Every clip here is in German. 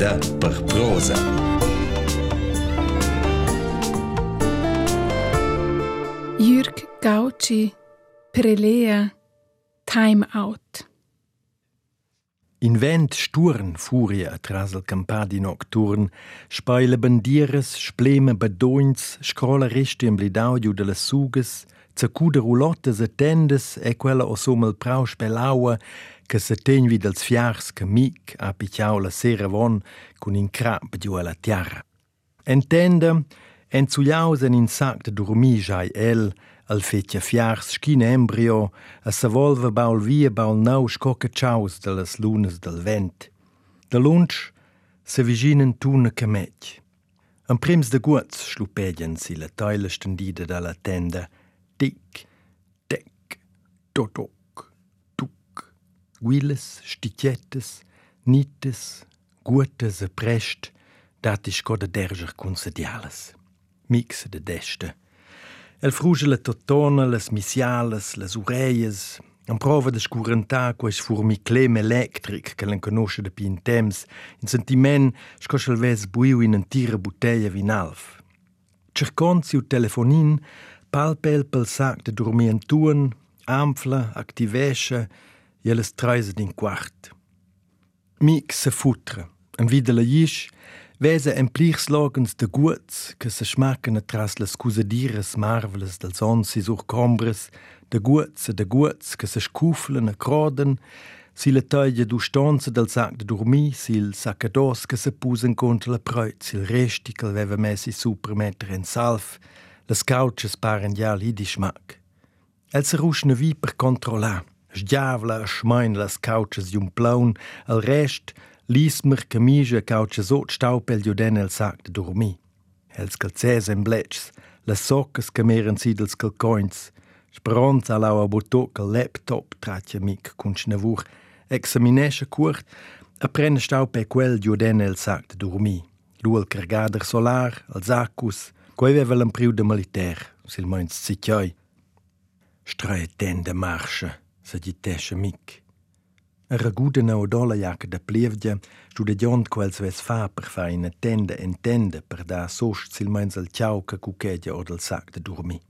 Preda per prosa. Jürg Gauci, Prelea, Time Out. In vent sturn furia atras el campadi nocturn, spaile bandieres, spleme bedoins, scrolla resti in blidaudio de las sugas, zacuda roulottes e tendes e quella o sommel prau spelaua che se tegn vid els fiars che mic ha picciau la sera von cun in crap giù alla tiara. Entende, enzugliaus en in sac de dormir giai el, al fetja fiars schin embrio, a sa volva baul via baul nau scocca ciaus de las lunas del vent. De lunch se viginen tuna camec. Am prims de guts schlupedien si la teile stendida da la tenda, tic, tec, totoc, tuc, guiles, sticiettes, nites, gutes prest, dat is co de derger consediales. Mix de deste. El fruge la totona, las misiales, las ureias, en prova de scurentar quais formiclem electric che l'en conosce de pin temps, in sentiment scosce el ves buiu in entira botella vinalf. Cercont siu telefonin, palpel pel sac de dormir en tuan, ampla, activesce, e les treise din quart. Mic se futra, en vide la isch, Vese emplichslogens de guts che se schmacken tras las cusadiras marveles dels onsis urcombres, de guts e de guts che se scuflen e croden, si le taglia du stonza del sac de dormi, si il saccados che se pusen contra la preut, si il resti che veva messi super mettere in salf, las couches paren ja li di schmack. El se ruschne vi per controllar, sgiavla schmein las couches un plaun, al rest Lismer camicia caucia sot staupel giuden el sac de dormi. Els calzès en blets, las soccas che meren si dels calcoins, speranza lau a botoc al laptop tratja mic cun schnavur, examinesce curt, apprenne staupel quel giuden el sac de dormi. Lu al cargader solar, als accus, quei veva l'ampriu de militaire, sil ziccioi. Strae tende marsche, se gitesce mic. Raguda na odola jaca da plevgia, studiant quels ves fa per fa in tenda en tenda per da sost silmeins al ciao ca cucchedia od al sac de dormi.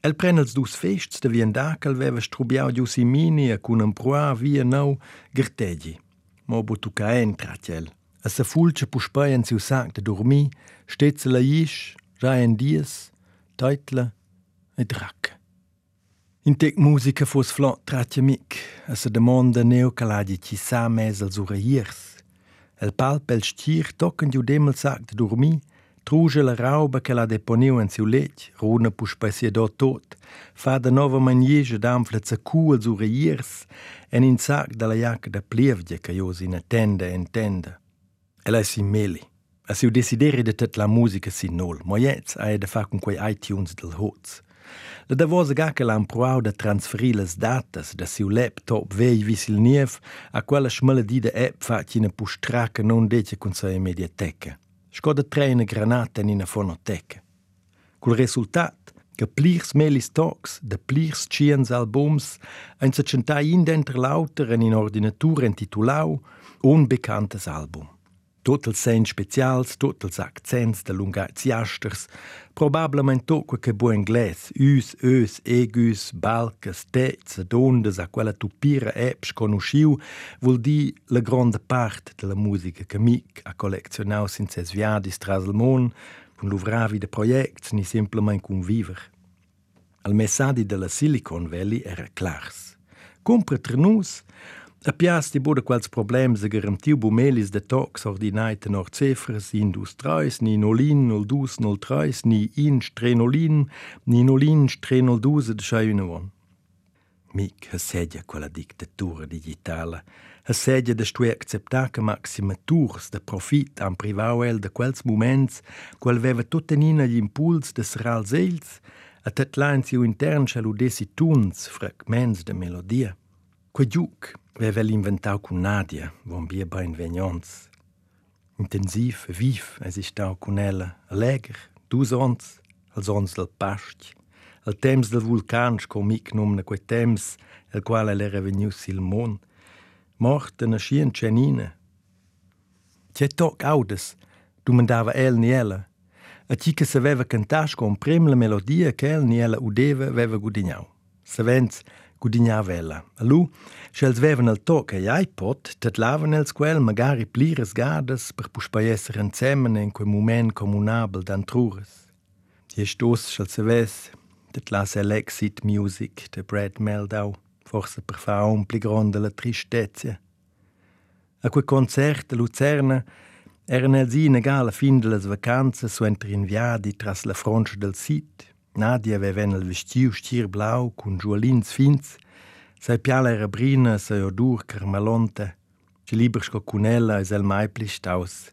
El pren els dus fests de vien dacal veva strubiau gius i mini a cun un proa via nau gertegi. Mo bu tu ca entra ciel. A sa fulce puspai en siu sac de dormi, stetze la isch, ra en dies, teitla e dracca. In tec musica fos flot tratja mic, a se demanda neo caladi ci sa mes als ureiers. El palp el stir tocken giu dem el sac de dormi, truge la rauba che la deponiu en siu lec, runa pus spesie do tot, fa de nova maniege d'amfla zacu als ureiers, en in sac de la jaca da plievdia che jos in attenda en tenda. El è si meli. A siu desideri de tet la musica si nol, mo jetz a e de fa con quei iTunes del hoz. Le devos ga que l'han proau de transferir les dates de siu laptop vei vis il nief a quella schmaledida app fa tina pustra que non dece con sa mediateca. Sco de treine granata in una fonoteca. Col resultat, que plirs melis tocs de plirs cians albums en se centai in dentre l'auter en in ordinatura intitulau un becantes album. Tot els sens specials, tot els accents de lungats jasters, probablement tot quel che buon inglés, us, ös, egus, balcas, tets, dondes a quella tupira apps conosciu, vuol di la grande part de la musica che mic ha collezionau sin ses viadis tras il mon, con l'uvravi de projects ni simplement con viver. Al messadi de la Silicon Valley era clars. Compre trenus, A pias di bude quals problems a garantiu bumelis de tox ordinaite nor cefres indus trais, ni nolin, nol dus, nol trais, ni in strenolin, ni nolin, strenol dus de schaunevon. Mic ha sedia quella dictatura digitala, ha sedia de stue acceptar che maximaturs de profit am privauel de quels moments qual veva tuttenina gli impuls de srals els, a tet lainsiu intern chaludesi tuns, fragments de melodia. Quei giuc veva inventau cun Nadia, von bia bein vegnons. Intensiv, viv, es ist stau cun ella, allegr, dus ons, als ons del past, al temps del vulcan sco mic numna quei temps, el qual el era veniu sil mon, morta na scien cenina. C'è toc audes, domandava el ni ella. A chi che saveva cantar con prim la melodia che el ni ella udeva aveva gudignau. Savens gudignar alu, Allu, schels vevan al to che jai pot, tet lavan els quel magari pliras gadas per puspaiesser ensemen in quel moment comunabel d'antrures. Jest os schels seves, tet las Alexit Music de Brad Meldau, forse per fa un pli gronda la tristezia. A quel concert a Lucerna erano els in egal a fin de vacanze su entrinviadi tras la fronte del sit, Nadia aveva el vestiu stir blau cun giualins fins. Sai piala era brina, sai odur carmalonte. Ci liber sco cun ella es el mai pli staus.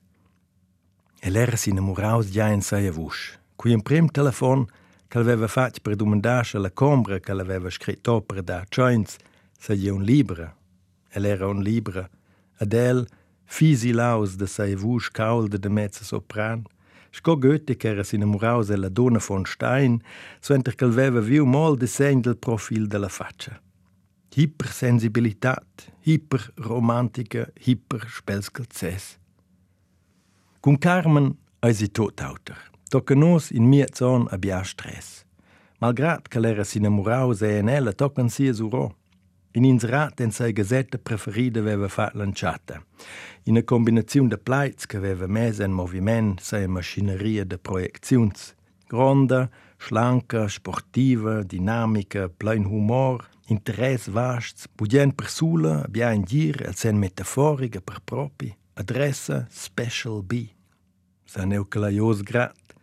El era si namoraus già in sai avush. Qui in prim telefon che aveva fatto per domandarsi alla combra che l'aveva scritto opera da Joins, sei un libro. El era un libro. Adele fisi laus de sai vusch caul de de mezza sopran. Sco Goethe che era sin amuraus la donna von Stein, so enter che aveva viu mol de segn del profil de la faccia. Hypersensibilitat, hyperromantica, hyperspelskelzes. Con Carmen eisi tot auter. Tocca nos in mia zon abbia stress. Malgrat che l'era sin amuraus e en ella toccan sia suro. In inserat en sei gazetta preferida aveva fat lanciata. In una combinazione de plaits che aveva mesa in moviment sei machineria de projecziuns. Gronda, schlanca, sportiva, dinamica, plein humor, interess vasts, budien per sula, abbia in gir, el sen per propi, adressa Special B. Sa neu che la jos grat.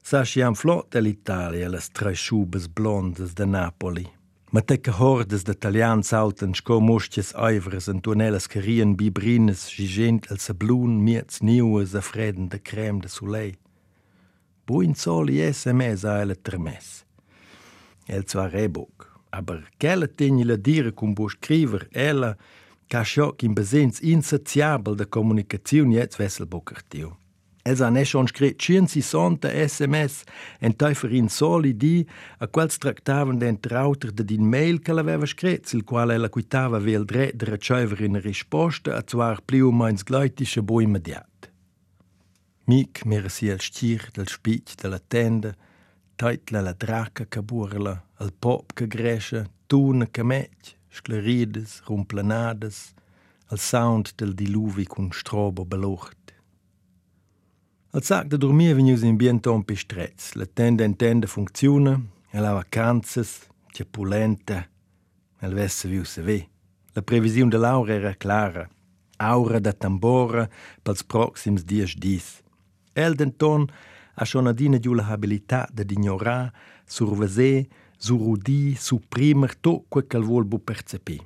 Sa sciam flot dell'Italia, las tre schubes blondes de Napoli. Ma tecca hordes de talian salten sco mostjes eivres en tunelas carien bibrines gigent el sablun miets niues a freden de crème de soleil. Buin soli SMS a ele termes. El zwar rebok, aber kelle tegni la dire cum bu scriver ella ca schoc in besens insaziabel de comunicaziun jetz vessel bokertiu. Els han schon scrit 160 SMS en teufer in soli di a quals tractavan d'entre auter de din mail che l'aveva scrit, il quale ella quitava vel dret de recever in risposta a zwar pliu meins gleitische bo immediat. Mic mira si el stir del spic de la tenda, teitla la draca ca burla, al pop ca grescia, tuna ca mec, sclerides, rumplanades, al sound del diluvi cun strobo belucht. Al sac de dormir venius in bienton pistrets, la tenda en tenda funcziona, el ha vacanzas, c'è pulenta, el vesse viu se ve. La previsione de l'aura era clara, aura da tambora pels proxims dies dies. El denton ha schon adina giù la habilità da d'ignorà, survesè, surudì, supprimer tot quel che vuol bu percepì.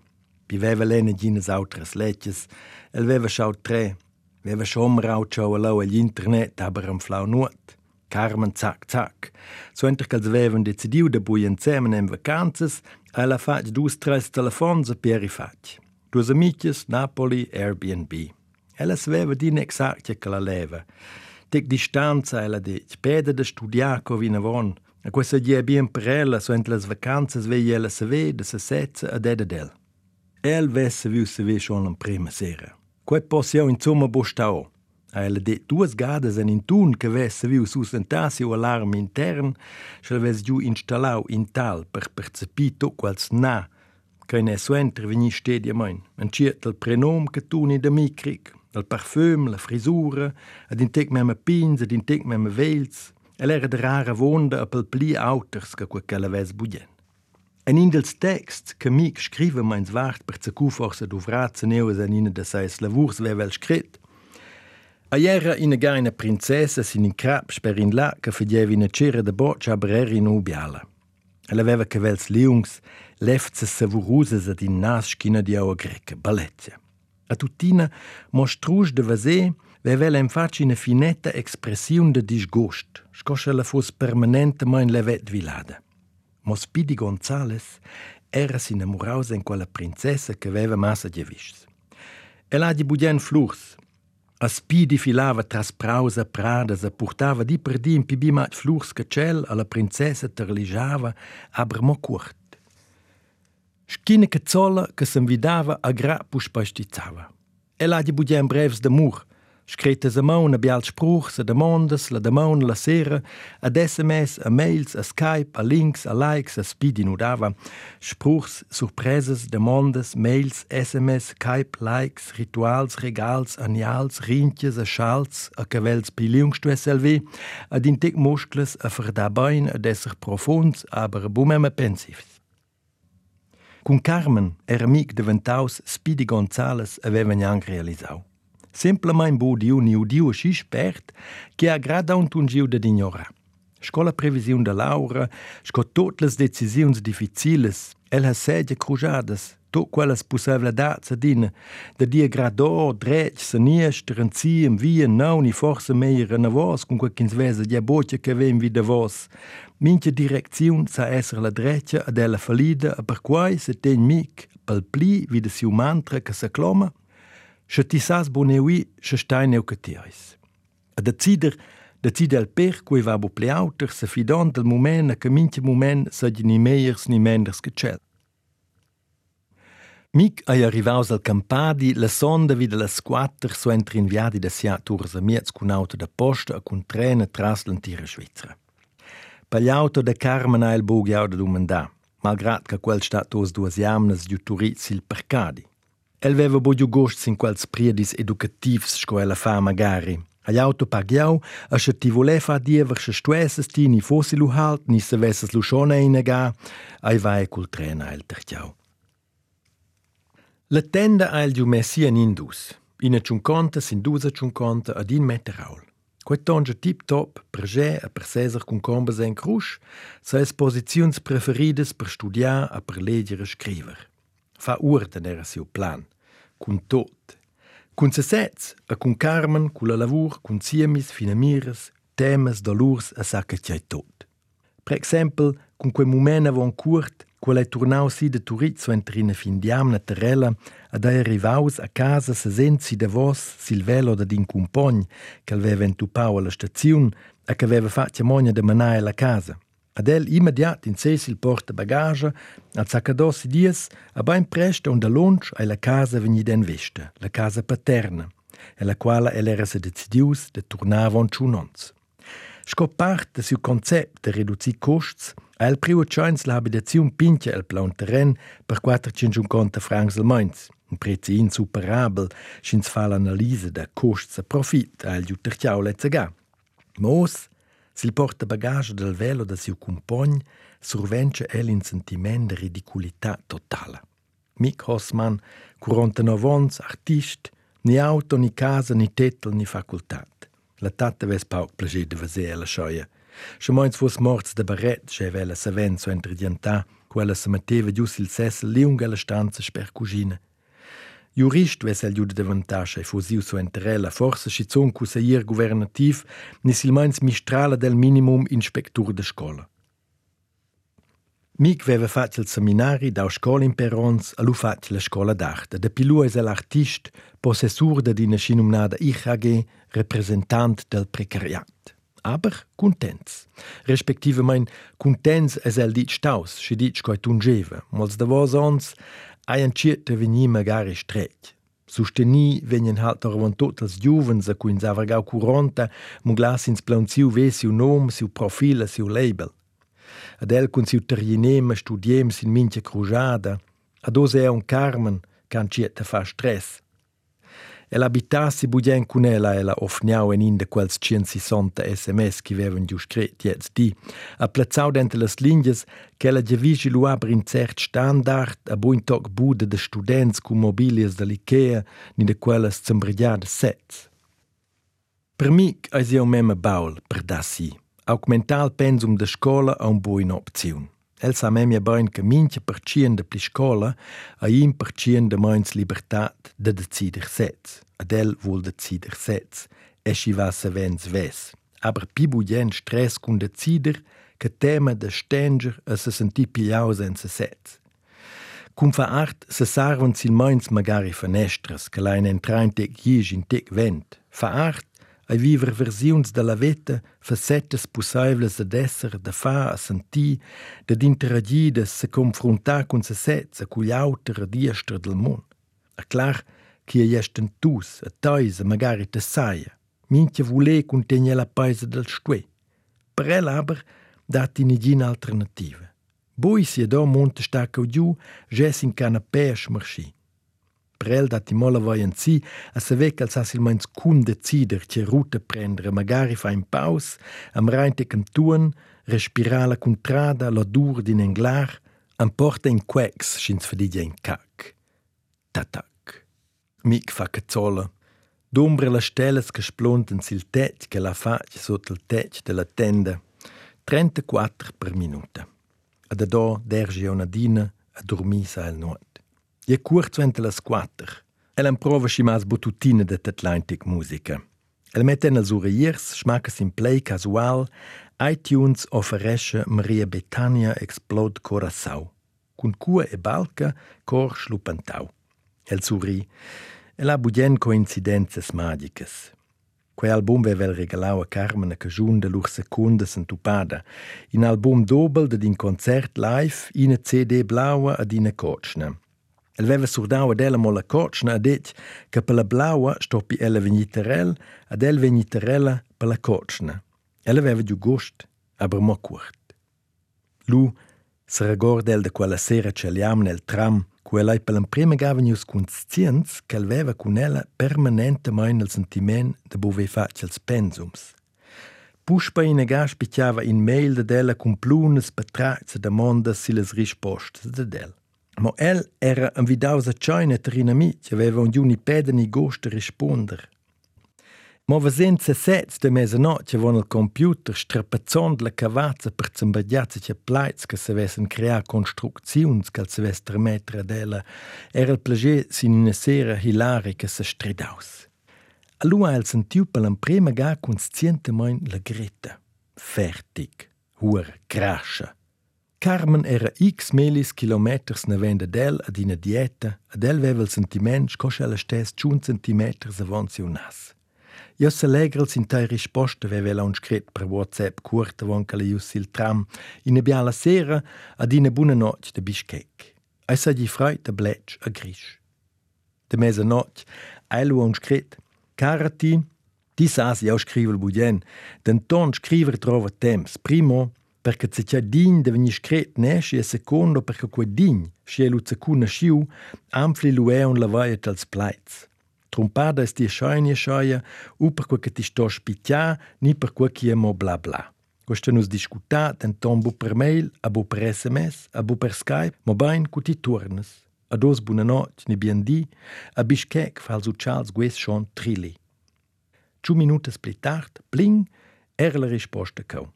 Piveva l'ene gines autres leches, el veva schaut tre, Veva rautschau lau agli internet, aber am flau nuot. Carmen zac zac. So enter che vevan decidiu de bui insieme in vacanzas, ella fac dus tres telefons a pieri fac. Dus amicis, Napoli, Airbnb. Ella sveva din exactia che la leva. Tic distanza ella dic, pede de studiar co vina von. A questa dia bien per ella, so ent las vacanzas vei ella se ve, de se setza a dededel. El vesse viu se ve schon la prima sera. Quei possiamo insomma bostao. A ella det duas gadas en intun che vesse viu sustentassi o alarm intern, se ves giù installau in tal per percepi to quals na, che ne so interveni stedia mein. En ciet el prenom che tuni de micric, el parfum, la frisura, ad intec memme pins, ad intec memme veils, el era de rara vonda a pel pli auters che quel che la ves budien. En in dels text che mi scrive meins vart per zacu forse duvraze neues en in de seis lavurs vevel scrit. A iera ina gaina princessa sin in crap per in la che fedievi ina cera de boccia aber era in ubiala. El aveva che vels liungs, lefze savurusas ad in nas schina di aua greca, balletia. A tutina mostrusch de vasé, vevela infatti una finetta expressiun de disgust, scoscia la fos permanentemein levet vilada. Mospidi Gonzales era-se namorada com a princesa que aveva massa de vistes. Ela de budian flurs. A Spidi filava tras praus a pradas, a portava di per di in pibi flurs que cel, a la princesa terlijava abrmo cuort. Schkine que zola que s'envidava a gra puspastizava. Ela de budian breves de mur, Scretes a maun a bial spruchs, a demandas, la demaun la sera, ad SMS, a mails, a Skype, a links, a likes, a speedy nudava. Spruchs, surpreses, demandas, mails, SMS, Skype, likes, rituals, regals, annials, rintjes, a schals, a cavels SLV, ad intec muscles, a verda bain, ad esser profunds, aber bumeme pensivs. Cun Carmen era amic diventaus Speedy Gonzales aveva gnang sempre Simplesmente bo diu niu diu així expert que agrada um tungiu de ignorar. escola previsão da Laura, sco tot las decisiuns difficiles, el ha sedia crujadas, tot quellas a adina, da dia gradò, drec, sinistra, en cim, via, não e força meira na vos, con quinze vezes dia bocia que vem vida voz, minha Mincha direcziun sa esser la drecia ad ella fallida, e per quai se ten mic, pel pli vi da mantra que se cloma, se ti sas boneui, se stai neu che tiais. A decider, decider el per cui va bo ple auter, se fidon del moment a che mincha moment sa ni meiers ni menders che cel. Mic ai arrivaus al Campadi, la sonda vide las quattr so entri in viadi da sia tursa miez cun auto da posta e cun trena tras l'antira Svizzera. Per l'auto da Carmen ha il bogiau da domandà, malgrat che quel stat os duas jamnas giu turizzi il percadi. El veva bogiu gosts in quels priedis educativs sco ella fa magari. Agli auto pagiau, a se ti vole fa diever se stuesses ti ni fossi lu halt, ni se vesses lu schone inega, ai vai cul trena el terciau. La tenda ha il giumessi in indus. Ina ciunconta, sin dusa ciunconta ad in meteraul. Quei tonge tip top, prege a per seser cun combes en crusch, sa es posizions preferides per studiar a per leggere scriver. Fa urten era siu plan, cun tot. Cun se sets, a cun Carmen, cun la lavur, cun siemis, finamires, temes, dolurs, a sa che c'è tot. Per exempel, cun quei momena von curt, Quel è tornau si de Turizzo entri in fin diamna terrella ad ei arrivaus a casa se sensi de vos sil velo da din cumpogn che aveva entupau alla staziun e che aveva fatto mogna de manai alla casa. Ad el immediat in ses il porta bagage, a zacadossi dies, a bain presto un da lunch ai la casa veni den vesta, la casa paterna, e la quale el era se decidius de tornava on ciunons. Scop part de siu concept de reduci costs, El priu chance l'abitaziun pincha el plan terren per 450 francs al mainz. Un prezzi insuperabel, schins fa l'analise da costs e profit al giuterciau lezzega. Mos, s'il porta bagage del velo da siu compagn, survence el in sentiment de ridiculità totala. Mick Hossmann, 49 ans, artist, ni auto, ni casa, ni titel, ni facultat. La tata ves pauc plager de vaser la schoia. Schamoins fus morts de barret, che vela saven so ingredientà, quella se metteva gius il sessel liunga la stanza sper cugina. Jurist ves el giude davantascia e fusiu so enterella, forse schizon cu sair governativ, ni silmains mistrala del minimum inspectur de scola. Mic veva fatto il seminari da scola in Perons a lu fatto la scola d'arte. De pilu es l'artist, possessur de dina scinumnada IHG, representant del precariat aber contents. Respektive mein contents es el dit staus, si dit coi tungeva. Mols da vos ons ai an cierte veni magari strec. Susteni venien halt orvon tot els giuvens a cui insava gau curanta mu glas ins plan siu ve siu nom, siu profil, siu label. Ad el cun siu terginema studiem sin mince crujada, ad os è un Carmen can ciette fa stress. El abitassi budien cun ella ella offniau en in de quels 160 SMS qui vevan giu scret jetzt di, a plazzau dente las linges che ella gevigi lu aber in cert standard a buin toc bude de students cu mobilies de l'Ikea ni de quelles zembrigliade sets. Per mi eis io meme baul per da si. Augmental pensum de scola a un buin opziun. El sa memia bain che mince percien de pli scola a in percien de mains libertat de decider sets. Ad el vuol decider sets. E si va se vens ves. Aber pi buien stress cun decider che tema de stenger a se senti pigliau senza sets. Cum fa art se sarvan sil mains magari fenestras che lain entrain tec jies in tec vent. Fa art ai viver versiuns de la veta facettes possibles ad esser, de fa, a sentir, de interagir, de se confrontar con se sets, a cugli auter a diestra del món. A clar chi è esten tus, a toisa, magari te saia. Minchia vule contegna la paese del stue. Per el aber dati nigin alternativa. Boi si do monte stacca giù, ges in canapè a schmarschi. Per el dati mola voien si, a saver che alzassi il mains cun decider che route prendere, magari fa in paus, am reinte cam tuan, respirare la contrada, l'odor din englar, am porta in quex, schins fadiglia in cac. Tatak. Mic fa cazzola. D'ombre le stelles che splonten sil tet che la faccia sotto il tet della tenda. 34 per minuta. A da do dergi una dina a dormir sa il nuot. Je curz vente las quatter. El am prova schimas botutina de Atlantic musica. El mette nels ureiers, schmacas in play casual, iTunes offeresce Maria Betania Explode Corassau. Cun cua e balca, cor schlupantau. El suri. El ha budien coincidenzas magicas. Quei album vevel regalau a Carmen a cajun de lur secunda sentupada. In album dobel de din concert live, ina CD blaua ad ina cocna. El veva surdau ad ella molla cocna ad et che per la blaua stoppi ella vegniterel, ad el vegniterella per la cocna. Ella veva giù gust, aber mo curt. Lu se recorda el de quella sera celiam nel tram, quella per la prima gavenius conscienz che aveva con ella permanentemente il sentiment de bove faccia els pensums. Puspa in ega spicciava in mail de della con plunes betracce de monda si les rispostes de del. Ma el era un vidausa cioina trina mit, aveva un giuni pedani gost risponder. Ma vasenza sets de mezzanotte von il computer strapazzond la cavazza per zambagliazza che plaits che se vessen crear construcziuns che se vestre metra della era il plager sin una sera hilare che se stridaus. Allora el sentiu per l'emprema ga conscientemente la greta. Fertig. Hur crascha. Carmen era x melis kilometers na venda del ad ina dieta, ad el veva il sentiment scoscia la stes ciun centimeters avanti un nas. Io se legrel sin tai risposta veva un scret per WhatsApp curt avon che le il tram in e la sera ad ina buona notte de Bishkek. Ai sa di freit de bletch a grisch. De mesa notte, ai lu un scret, carati, ti, ti sas io scrivel budien, den ton scriver trova temps, primo, perché se c'è dign de veni scret nesci e secondo perché quel dign, scie lu cecuna sciu, amfli lu e un lavaia tals plaits. Trompada es die scheine scheia, u per quel che ti sto spiccia, ni per quel che è mo bla bla. Questo nus discuta tenton bu per mail, a bu per sms, a bu per Skype, mo bain cu ti turnes. A dos buona notte, ni bien di, a Bishkek fal su Charles Gues schon trilli. Ciu minutas pli tard, bling, era la risposta cau.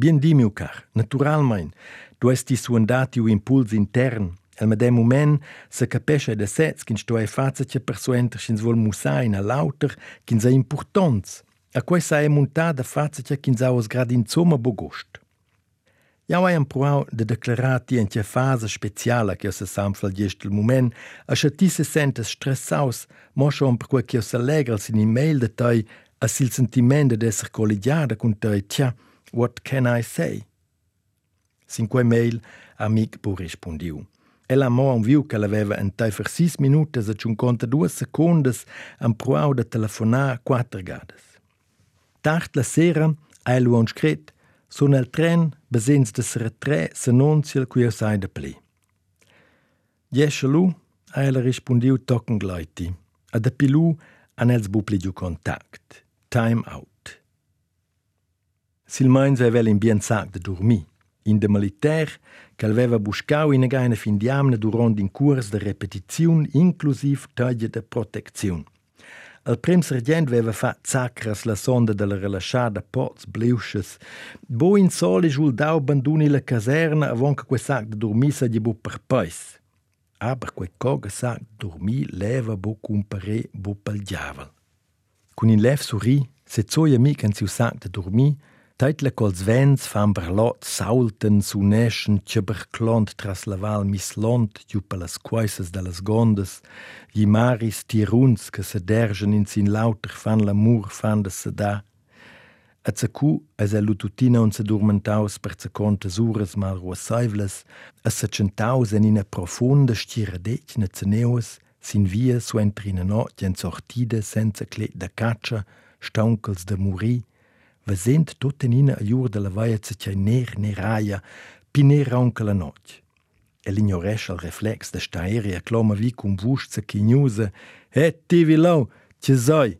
Bien di, miu car, naturalmein, du esti suandati u impuls intern, El medem moment se capesce de sets kin sto e faza che persuenter schins vol musa in a lauter kin sa importanz. A quei sa e montada faza che kin sa os grad in zoma bogust. Ja hai un provau de declarati en che fase speciala che se samfla gest moment, a che ti se sentes stressaus, mo schon per quel che se legal sin email de tai a sil sentiment de esser collegiada con tai, tja, what can I say? Sin quei mail, amic bu rispondiu. Ella mo un viu che l'aveva en tai fer sis minutas e ciunconta due secundas am pruau de telefonar quattro gades. Tart la sera, a elu un scret, sun el tren, besens de sera tre, se non sil cui sai de pli. Jesce lu, a ella rispondiu tocken gleiti, a de pilu an els bupli giu contact. Time out. In bien sac de dormir. In de militaire, che aveva buscau in gaina fin diamne durant in curs de repetiziun, inclusiv taglie de proteziun. El prim sergent aveva fat sacras la sonda della rilasciada pots bliusches. Bo in soli giul dau abanduni la caserna avon che quel sac de dormir sa di bu per pais. Aber quel coga sac dormir leva bo cumpare bo pel diavel. Cun in lev suri, se zoia mica in siu sac de dormir, Teitle cols vents fan berlot saulten su neschen ceberclont tras la val mislont giù per las quaisas de las gondes, gli maris tiruns che se dergen in sin lauter fan l'amur fan de se da. A zacu es el lututina un se dormentaus per se contes ures mal ruasaivles, a se centaus en ina profunda stiradetg ne ceneus, sin via su entrina notte en sortida senza clet da caccia, stauncels da muri, vesent tut in ina a jur de la vaia c'è ner neraia, pi ner anche la notte. El ignoresce il reflex da sta aerea cloma vi cum vusca chignusa, e ti vilau, ce sai?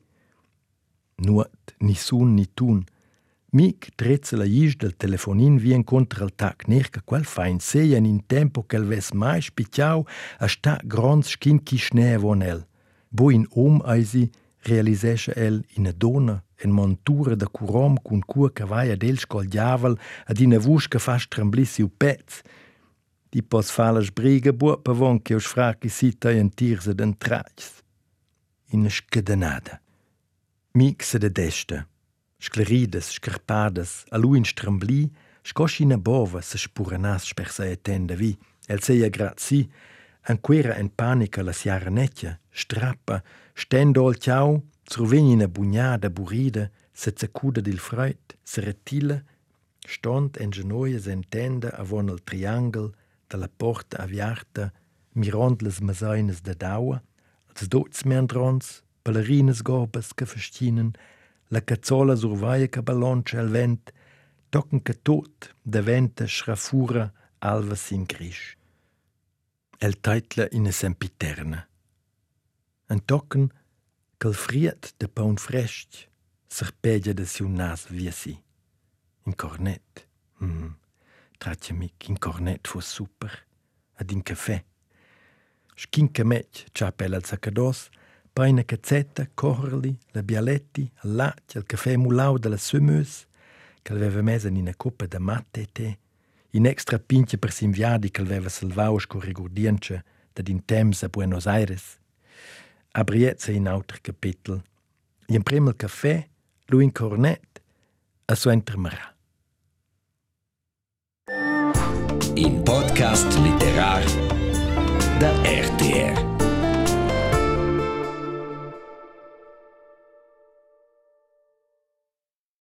Nuot, ni sun ni tun, Mic trezza la isch del telefonin vien contra il tac ner che quel fa in seien in tempo che el ves mai spicciau a sta grons schin chi schnee von el. Bo in om eisi realisesce el in a donna en montura da curom cun cua cavaia del col diavel ad ina vus che fa stramblir siu pez. Di pos falas briga bua pavon che os fraqui si taian tirse den trajs. Ina scadenada. Mixe de desta. Scleridas, scarpadas, a lui in strambli, scoschina bova se spuranas per se etende vi. El seia grazi, anquera en panica la siaranecchia, strappa, stendol al ciao, survegni una bugnada burida, se zacuda dil freit, se retila, stond en genoies en tenda avon il triangel de la porta aviarta, mirond les masainas da daua, als dots meandrons, ballerines gorbes che festinen, la cazzola survaia che ballonce al vent, tocken che tot de venta schrafura alva sin grisch. El teitla in sempiterna. En tocken che friet de paun frest serpegia de siu nas via si. In cornet. Mm. Tratja mic, in cornet fu super. Ad in caffè. Schinca mec, ciapel al saccados, paina cazzetta, corrli, la bialetti, il latte, il caffè mulau della semeuse, che aveva mesa in una coppa de matte e tè, in extra pinche per s'inviadi che aveva salvau sco rigurdience da din temps a Buenos Aires. A Briezza in altro capitol. In primo caffè, lui in cornet, a su intermarà. In podcast literar da RTR.